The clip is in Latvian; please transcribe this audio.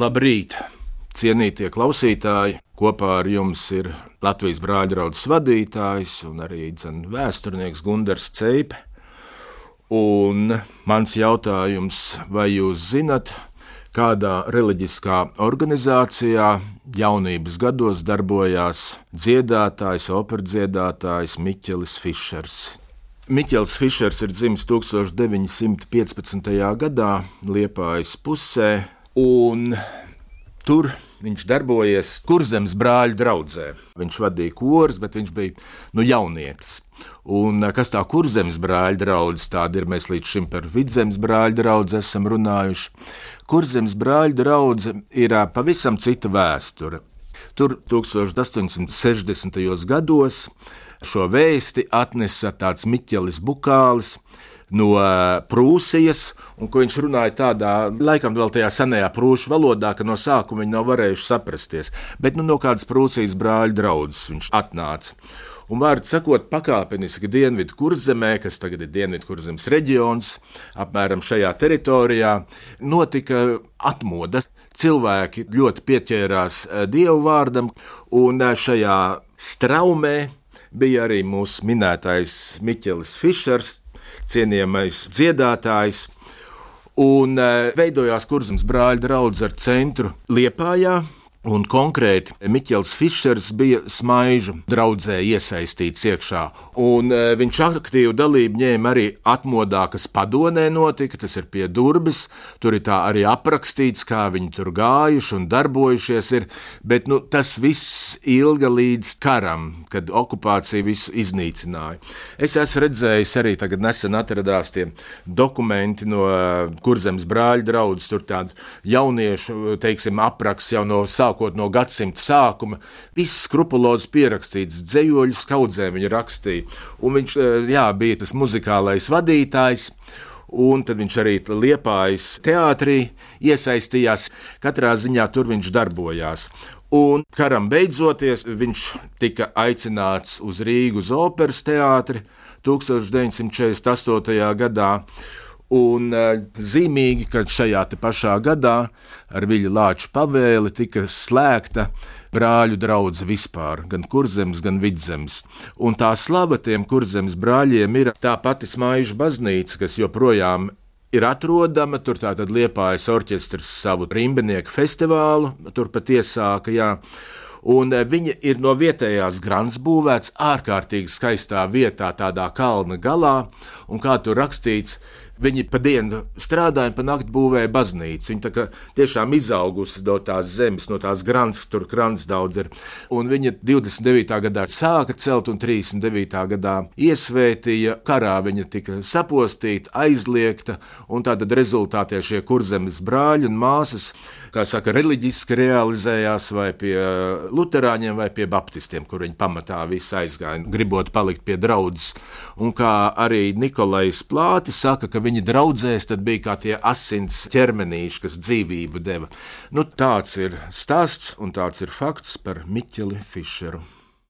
Labrīt, cienītie klausītāji! Kopā ar jums ir Latvijas brāļa draugs vadītājs un arī dzen, vēsturnieks Gunārs Ceipe. Un mans jautājums, vai jūs zinat, kādā reliģiskā organizācijā jaunības gados darbojās dziedātājs, operdziedātājs Miķelis Fišers? Miķels Fišers ir dzimis 1915. gadā Liepājas pusē, un tur viņš darbojies Kurzemes brāļu draugzē. Viņš vadīja korus, bet viņš bija nu, jaunietis. Un kas tā kurzemes brāļa draugs, tāda ir mēs līdz šim par vidzemes brāļa draugu esam runājuši. Kurzemes brāļa draugs ir pavisam cita vēsture. Tur 1860. gados Šo vēsti atnesa tāds Miķelis Bukālis no Prūsijas, un viņš runāja tādā, laikam, vēl tajā senajā prūšu valodā, ka no sākuma viņi nav varējuši saprasties. Bet nu, no kādas Prūsijas brāļa draudzes viņš atnāca. Un, vārdu sakot, pakāpeniski Dienvidu kurzemē, kas tagad ir Dienvidu kurzemes reģions, apmēram šajā teritorijā, notika atmoda. Cilvēki ļoti pieķērās dievu vārdam, un šajā straumē bija arī mūsu minētais Miķelis Fišers, cienījamais dziedātājs. Un eh, veidojās Kurzemes brāļa draugs ar centru Liepājā, Un konkrēti Mikls Fišers bija smaižu draudzē iesaistīts iekšā. Un, e, viņš aktīvu dalību ņēma arī atmodā, kas padonē notika, tas ir pie durvis. Tur ir tā arī aprakstīts, kā viņi tur gājuši un darbojušies. Ir, bet nu, tas viss ilga līdz karam, kad okupācija visu iznīcināja. Es esmu redzējis arī tagad nesen atradās tie dokumenti no uh, Kurzemes brāļa draudzes, tur tādu jauniešu, teiksim, apraksts jau no sākuma sākot no gadsimta sākuma. Viss skrupulozi pierakstīts, dzējoļu skaudzē viņa rakstīja. Un viņš eh, jā, bija tas muzikālais vadītājs. Un tad viņš arī Liepājas teātrī iesaistījās. Katrā ziņā tur viņš darbojās. Un karam beidzoties, viņš tika aicināts uz Rīgas operas teātri 1948. gadā. Un uh, zīmīgi, ka šajā pašā gadā ar Viļņu Lāču pavēli tika slēgta brāļu drauga vispār, gan kurzems, gan vidzems. Un tā slava tiem kurzems brāļiem ir tā pati smaiža baznīca, kas joprojām ir atrodama. Tur tātad liepājas orķestris savu rimbenieku festivālu, turpat iesāka. Jā. Un eh, viņa ir no vietējās grāmatas būvēts ārkārtīgi skaistā vietā, tādā kalna galā. Un kā tur rakstīts, Viņi pa dienu strādāja, pa nakti būvēja baznīcu. Viņa tiešām izaugusi no tās zemes, no tās grāmatas, tur krāns daudz ir. Un viņa 29. gadā sāka celt, un 39. gadā iesvētīja. Karā viņa tika sapostīta, aizliegta, un tātad rezultātā šie kurzemes brāļi un māsas, kā saka, reliģiski realizējās vai pie luterāņiem, vai pie baptistiem, kur viņi pamatā visu aizgāja, gribot palikt pie draudzes. Un kā arī Nikolais Plāti saka, ka viņi draudzēs, tad bija kā tie asins ķermenīši, kas dzīvību deva. Nu, tāds ir stāsts un tāds ir fakts par Miķeli Fišeru.